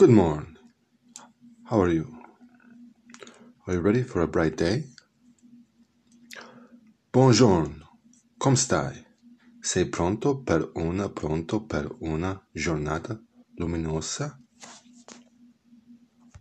Good morning. How are you? Are you ready for a bright day? Bonjour. Come stai? Sei pronto per una pronto per una giornata luminosa?